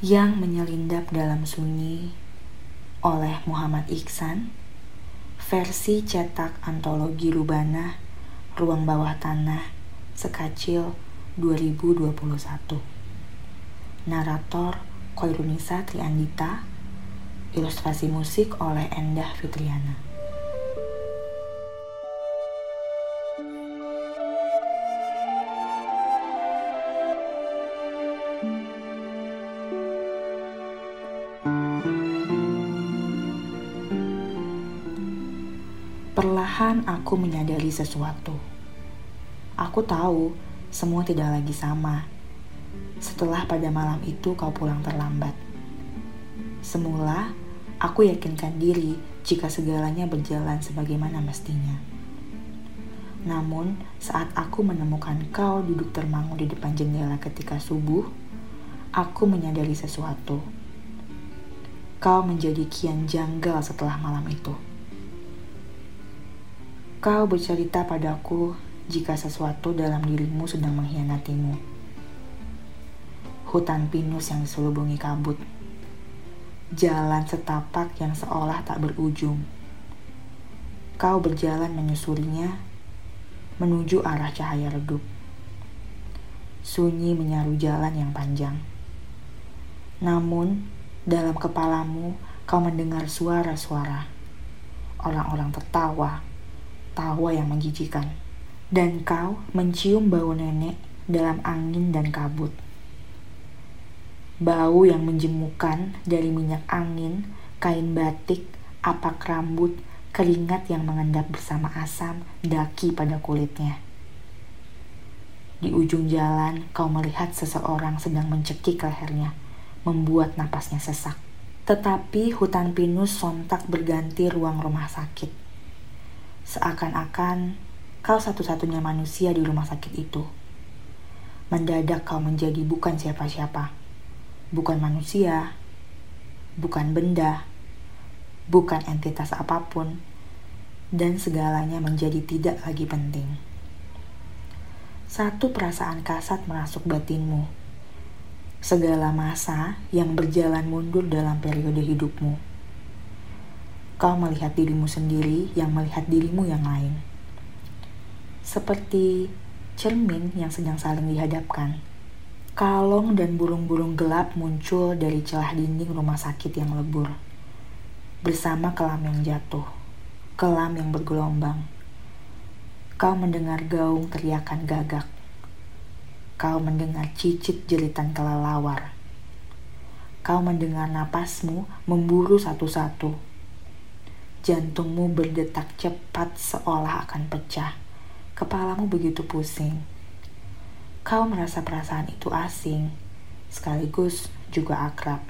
yang menyelindap dalam sunyi oleh Muhammad Iksan versi cetak antologi Rubana Ruang Bawah Tanah Sekacil 2021 Narator Koirunisa Triandita Ilustrasi musik oleh Endah Fitriana Perlahan aku menyadari sesuatu. Aku tahu semua tidak lagi sama. Setelah pada malam itu kau pulang terlambat. Semula, aku yakinkan diri jika segalanya berjalan sebagaimana mestinya. Namun, saat aku menemukan kau duduk termangu di depan jendela ketika subuh, aku menyadari sesuatu. Kau menjadi kian janggal setelah malam itu. Kau bercerita padaku jika sesuatu dalam dirimu sedang mengkhianatimu. Hutan pinus yang diselubungi kabut. Jalan setapak yang seolah tak berujung. Kau berjalan menyusurinya menuju arah cahaya redup. Sunyi menyaru jalan yang panjang. Namun, dalam kepalamu kau mendengar suara-suara. Orang-orang tertawa tawa yang menjijikan. Dan kau mencium bau nenek dalam angin dan kabut. Bau yang menjemukan dari minyak angin, kain batik, apak rambut, keringat yang mengendap bersama asam, daki pada kulitnya. Di ujung jalan, kau melihat seseorang sedang mencekik lehernya, membuat napasnya sesak. Tetapi hutan pinus sontak berganti ruang rumah sakit. Seakan-akan kau satu-satunya manusia di rumah sakit itu. Mendadak kau menjadi bukan siapa-siapa. Bukan manusia, bukan benda, bukan entitas apa pun, dan segalanya menjadi tidak lagi penting. Satu perasaan kasat merasuk batinmu. Segala masa yang berjalan mundur dalam periode hidupmu kau melihat dirimu sendiri yang melihat dirimu yang lain. Seperti cermin yang sedang saling dihadapkan. Kalong dan burung-burung gelap muncul dari celah dinding rumah sakit yang lebur. Bersama kelam yang jatuh, kelam yang bergelombang. Kau mendengar gaung teriakan gagak. Kau mendengar cicit jeritan kelelawar. Kau mendengar napasmu memburu satu-satu Jantungmu berdetak cepat seolah akan pecah. Kepalamu begitu pusing. Kau merasa perasaan itu asing, sekaligus juga akrab.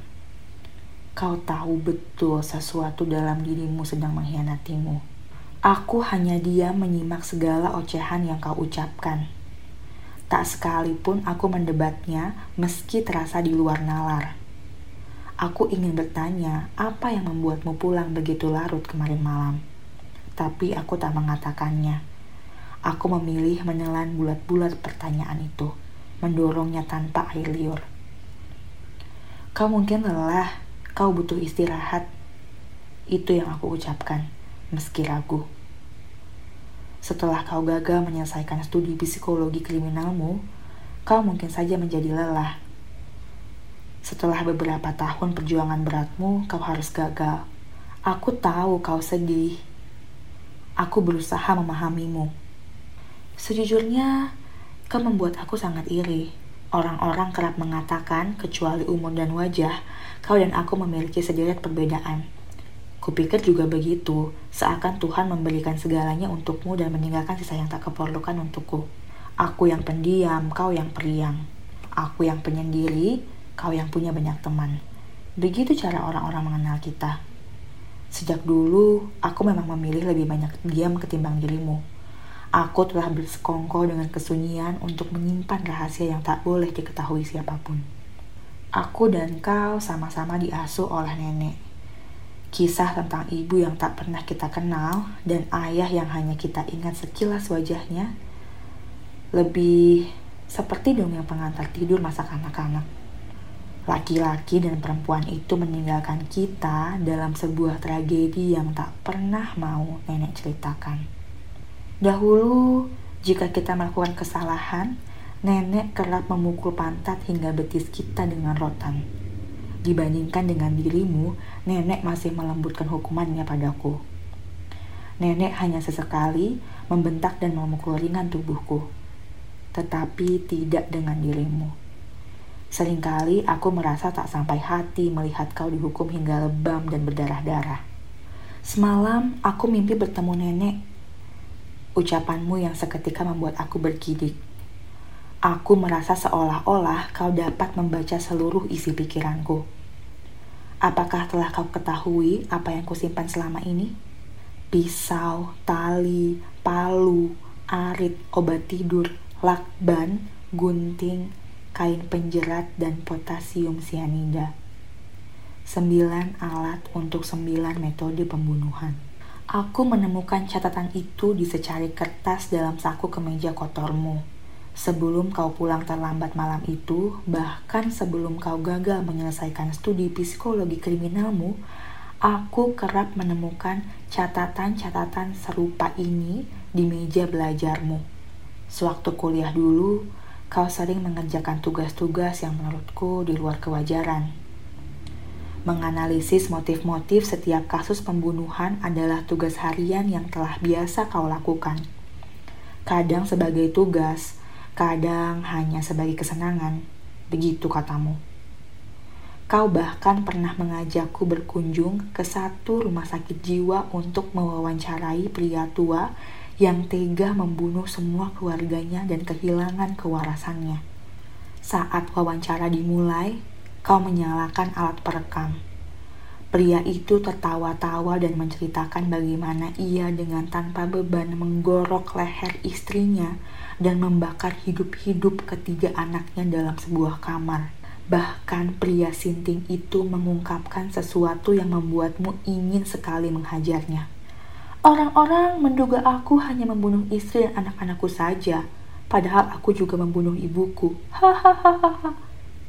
Kau tahu betul sesuatu dalam dirimu sedang mengkhianatimu. Aku hanya diam menyimak segala ocehan yang kau ucapkan. Tak sekalipun aku mendebatnya meski terasa di luar nalar. Aku ingin bertanya, apa yang membuatmu pulang begitu larut kemarin malam? Tapi aku tak mengatakannya. Aku memilih menelan bulat-bulat pertanyaan itu, mendorongnya tanpa air liur. Kau mungkin lelah, kau butuh istirahat. Itu yang aku ucapkan, meski ragu. Setelah kau gagal menyelesaikan studi psikologi kriminalmu, kau mungkin saja menjadi lelah setelah beberapa tahun perjuangan beratmu, kau harus gagal. Aku tahu kau sedih. Aku berusaha memahamimu. Sejujurnya, kau membuat aku sangat iri. Orang-orang kerap mengatakan, kecuali umur dan wajah, kau dan aku memiliki sederet perbedaan. Kupikir juga begitu, seakan Tuhan memberikan segalanya untukmu dan meninggalkan sisa yang tak keperlukan untukku. Aku yang pendiam, kau yang periang. Aku yang penyendiri, kau yang punya banyak teman. Begitu cara orang-orang mengenal kita. Sejak dulu, aku memang memilih lebih banyak diam ketimbang dirimu. Aku telah bersekongkol dengan kesunyian untuk menyimpan rahasia yang tak boleh diketahui siapa pun. Aku dan kau sama-sama diasuh oleh nenek. Kisah tentang ibu yang tak pernah kita kenal dan ayah yang hanya kita ingat sekilas wajahnya lebih seperti dongeng pengantar tidur masa kanak-kanak Laki-laki dan perempuan itu meninggalkan kita dalam sebuah tragedi yang tak pernah mau nenek ceritakan. Dahulu, jika kita melakukan kesalahan, nenek kerap memukul pantat hingga betis kita dengan rotan. Dibandingkan dengan dirimu, nenek masih melembutkan hukumannya padaku. Nenek hanya sesekali membentak dan memukul ringan tubuhku, tetapi tidak dengan dirimu. Seringkali aku merasa tak sampai hati melihat kau dihukum hingga lebam dan berdarah-darah. Semalam aku mimpi bertemu nenek. Ucapanmu yang seketika membuat aku bergidik. Aku merasa seolah-olah kau dapat membaca seluruh isi pikiranku. Apakah telah kau ketahui apa yang kusimpan selama ini? Pisau, tali, palu, arit, obat tidur, lakban, gunting, kain penjerat, dan potasium sianida. Sembilan alat untuk sembilan metode pembunuhan. Aku menemukan catatan itu di secari kertas dalam saku kemeja kotormu. Sebelum kau pulang terlambat malam itu, bahkan sebelum kau gagal menyelesaikan studi psikologi kriminalmu, aku kerap menemukan catatan-catatan serupa ini di meja belajarmu. Sewaktu kuliah dulu, kau sering mengerjakan tugas-tugas yang menurutku di luar kewajaran. Menganalisis motif-motif setiap kasus pembunuhan adalah tugas harian yang telah biasa kau lakukan. Kadang sebagai tugas, kadang hanya sebagai kesenangan. Begitu katamu. Kau bahkan pernah mengajakku berkunjung ke satu rumah sakit jiwa untuk mewawancarai pria tua yang tega membunuh semua keluarganya dan kehilangan kewarasannya. Saat wawancara dimulai, kau menyalakan alat perekam. Pria itu tertawa-tawa dan menceritakan bagaimana ia dengan tanpa beban menggorok leher istrinya dan membakar hidup-hidup ketiga anaknya dalam sebuah kamar. Bahkan pria sinting itu mengungkapkan sesuatu yang membuatmu ingin sekali menghajarnya. Orang-orang menduga aku hanya membunuh istri dan anak-anakku saja, padahal aku juga membunuh ibuku. Hahaha.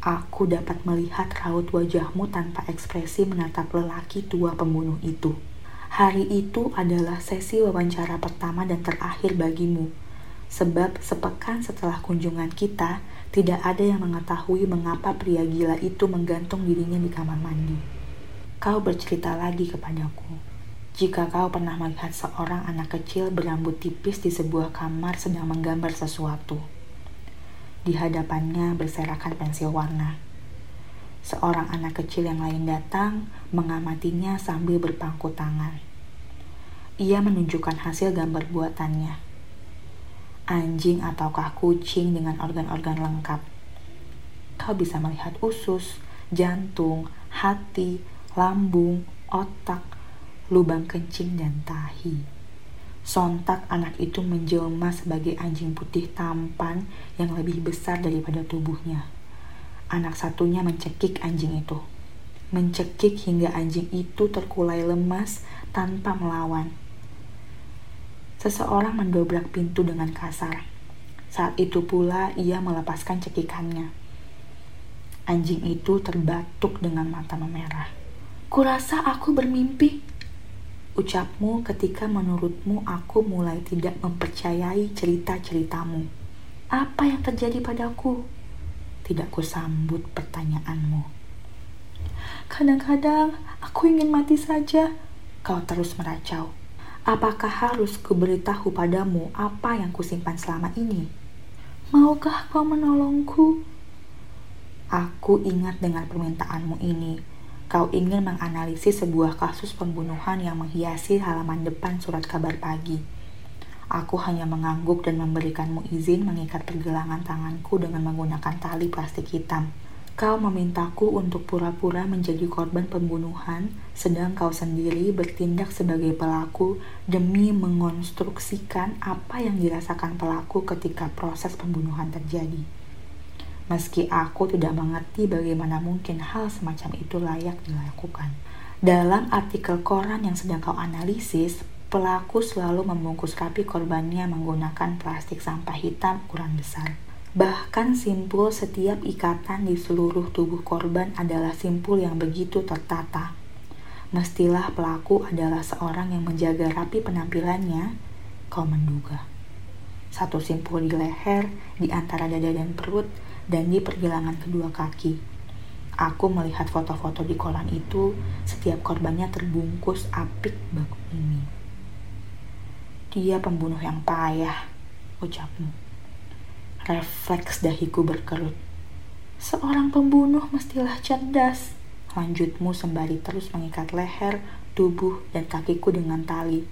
Aku dapat melihat raut wajahmu tanpa ekspresi menatap lelaki tua pembunuh itu. Hari itu adalah sesi wawancara pertama dan terakhir bagimu, sebab sepekan setelah kunjungan kita, tidak ada yang mengetahui mengapa pria gila itu menggantung dirinya di kamar mandi. Kau bercerita lagi kepadaku jika kau pernah melihat seorang anak kecil berambut tipis di sebuah kamar sedang menggambar sesuatu, di hadapannya berserakan pensil warna. Seorang anak kecil yang lain datang mengamatinya sambil berpangku tangan. Ia menunjukkan hasil gambar buatannya. Anjing ataukah kucing dengan organ-organ lengkap. Kau bisa melihat usus, jantung, hati, lambung, otak, lubang kencing dan tahi. Sontak anak itu menjelma sebagai anjing putih tampan yang lebih besar daripada tubuhnya. Anak satunya mencekik anjing itu. Mencekik hingga anjing itu terkulai lemas tanpa melawan. Seseorang mendobrak pintu dengan kasar. Saat itu pula ia melepaskan cekikannya. Anjing itu terbatuk dengan mata memerah. Kurasa aku bermimpi, Ucapmu ketika menurutmu aku mulai tidak mempercayai cerita-ceritamu. Apa yang terjadi padaku? Tidak kusambut pertanyaanmu. Kadang-kadang aku ingin mati saja. Kau terus meracau. Apakah harus kuberitahu padamu apa yang kusimpan selama ini? Maukah kau menolongku? Aku ingat dengan permintaanmu ini Kau ingin menganalisis sebuah kasus pembunuhan yang menghiasi halaman depan surat kabar pagi. Aku hanya mengangguk dan memberikanmu izin mengikat pergelangan tanganku dengan menggunakan tali plastik hitam. Kau memintaku untuk pura-pura menjadi korban pembunuhan, sedang kau sendiri bertindak sebagai pelaku demi mengonstruksikan apa yang dirasakan pelaku ketika proses pembunuhan terjadi meski aku tidak mengerti bagaimana mungkin hal semacam itu layak dilakukan. Dalam artikel koran yang sedang kau analisis, pelaku selalu membungkus rapi korbannya menggunakan plastik sampah hitam ukuran besar. Bahkan simpul setiap ikatan di seluruh tubuh korban adalah simpul yang begitu tertata. Mestilah pelaku adalah seorang yang menjaga rapi penampilannya, kau menduga. Satu simpul di leher, di antara dada dan perut, dan di pergelangan kedua kaki. Aku melihat foto-foto di kolam itu, setiap korbannya terbungkus apik bak ini. Dia pembunuh yang payah, ucapmu. Refleks dahiku berkerut. Seorang pembunuh mestilah cerdas. Lanjutmu sembari terus mengikat leher, tubuh, dan kakiku dengan tali.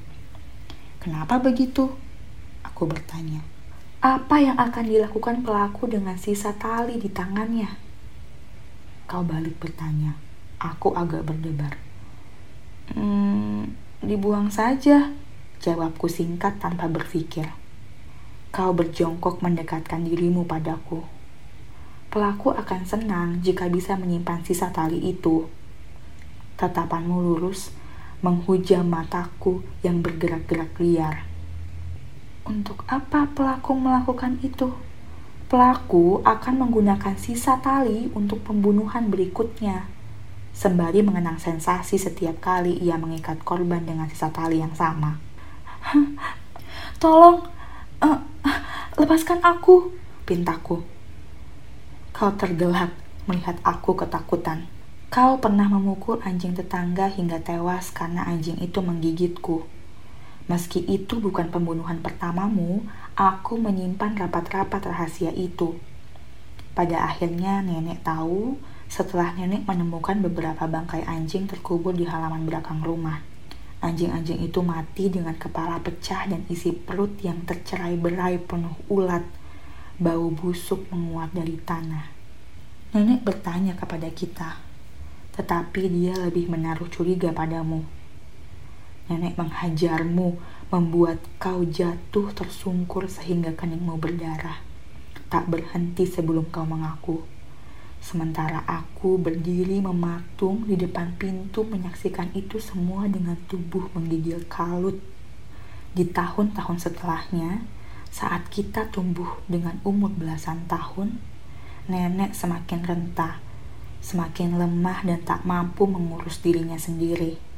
Kenapa begitu? Aku bertanya. Apa yang akan dilakukan pelaku dengan sisa tali di tangannya? Kau balik bertanya. Aku agak berdebar. Hmm, dibuang saja, jawabku singkat tanpa berpikir. Kau berjongkok mendekatkan dirimu padaku. Pelaku akan senang jika bisa menyimpan sisa tali itu. Tatapanmu lurus, menghujam mataku yang bergerak-gerak liar. Untuk apa pelaku melakukan itu? Pelaku akan menggunakan sisa tali untuk pembunuhan berikutnya. Sembari mengenang sensasi setiap kali ia mengikat korban dengan sisa tali yang sama. Tolong, uh, lepaskan aku, pintaku. Kau tergelak melihat aku ketakutan. Kau pernah memukul anjing tetangga hingga tewas karena anjing itu menggigitku. Meski itu bukan pembunuhan pertamamu, aku menyimpan rapat-rapat rahasia itu. Pada akhirnya nenek tahu setelah nenek menemukan beberapa bangkai anjing terkubur di halaman belakang rumah. Anjing-anjing itu mati dengan kepala pecah dan isi perut yang tercerai-berai penuh ulat. Bau busuk menguap dari tanah. Nenek bertanya kepada kita, tetapi dia lebih menaruh curiga padamu. Nenek menghajarmu, membuat kau jatuh tersungkur sehingga keningmu berdarah. Tak berhenti sebelum kau mengaku. Sementara aku berdiri mematung di depan pintu menyaksikan itu semua dengan tubuh menggigil kalut. Di tahun-tahun setelahnya, saat kita tumbuh dengan umur belasan tahun, nenek semakin rentah, semakin lemah dan tak mampu mengurus dirinya sendiri.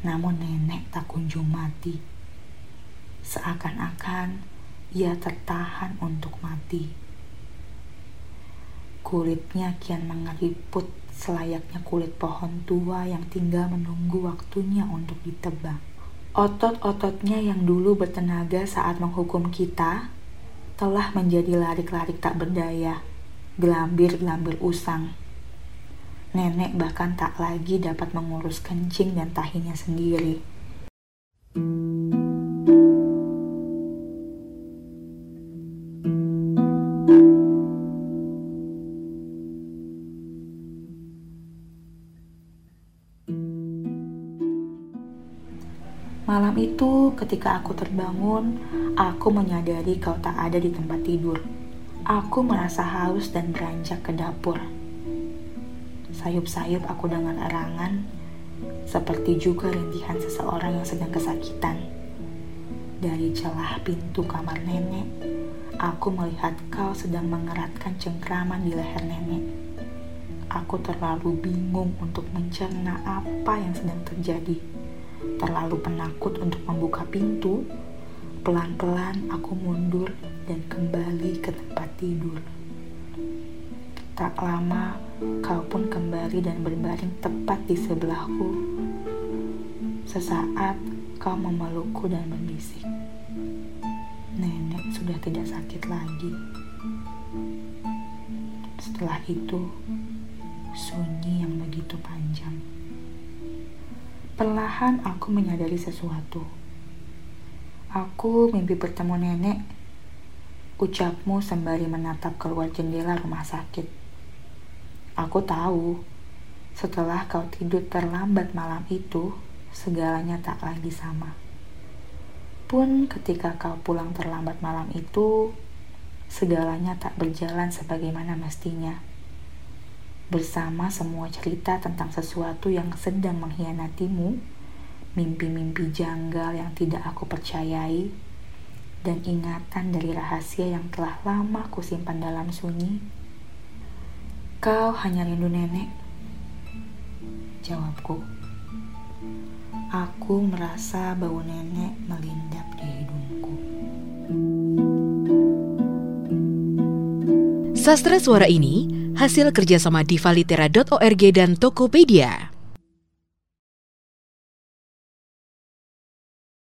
Namun nenek tak kunjung mati. Seakan-akan ia tertahan untuk mati. Kulitnya kian mengeriput selayaknya kulit pohon tua yang tinggal menunggu waktunya untuk ditebang. Otot-ototnya yang dulu bertenaga saat menghukum kita telah menjadi larik-larik tak berdaya, gelambir-gelambir usang. Nenek bahkan tak lagi dapat mengurus kencing dan tahinya sendiri. Malam itu, ketika aku terbangun, aku menyadari kau tak ada di tempat tidur. Aku merasa haus dan beranjak ke dapur. Sayup-sayup aku dengan erangan, seperti juga rintihan seseorang yang sedang kesakitan. Dari celah pintu kamar nenek, aku melihat kau sedang mengeratkan cengkraman di leher nenek. Aku terlalu bingung untuk mencerna apa yang sedang terjadi terlalu penakut untuk membuka pintu, pelan-pelan aku mundur dan kembali ke tempat tidur. Tak lama, kau pun kembali dan berbaring tepat di sebelahku. Sesaat, kau memelukku dan berbisik. Nenek sudah tidak sakit lagi. Setelah itu, sunyi yang begitu panjang. Perlahan aku menyadari sesuatu. Aku mimpi bertemu nenek. Ucapmu sembari menatap keluar jendela rumah sakit. Aku tahu, setelah kau tidur terlambat malam itu, segalanya tak lagi sama. Pun ketika kau pulang terlambat malam itu, segalanya tak berjalan sebagaimana mestinya bersama semua cerita tentang sesuatu yang sedang mengkhianatimu, mimpi-mimpi janggal yang tidak aku percayai, dan ingatan dari rahasia yang telah lama kusimpan dalam sunyi? Kau hanya rindu nenek. Jawabku. Aku merasa bau nenek melindap di hidungku. Sastra suara ini hasil kerjasama divalitera.org dan Tokopedia.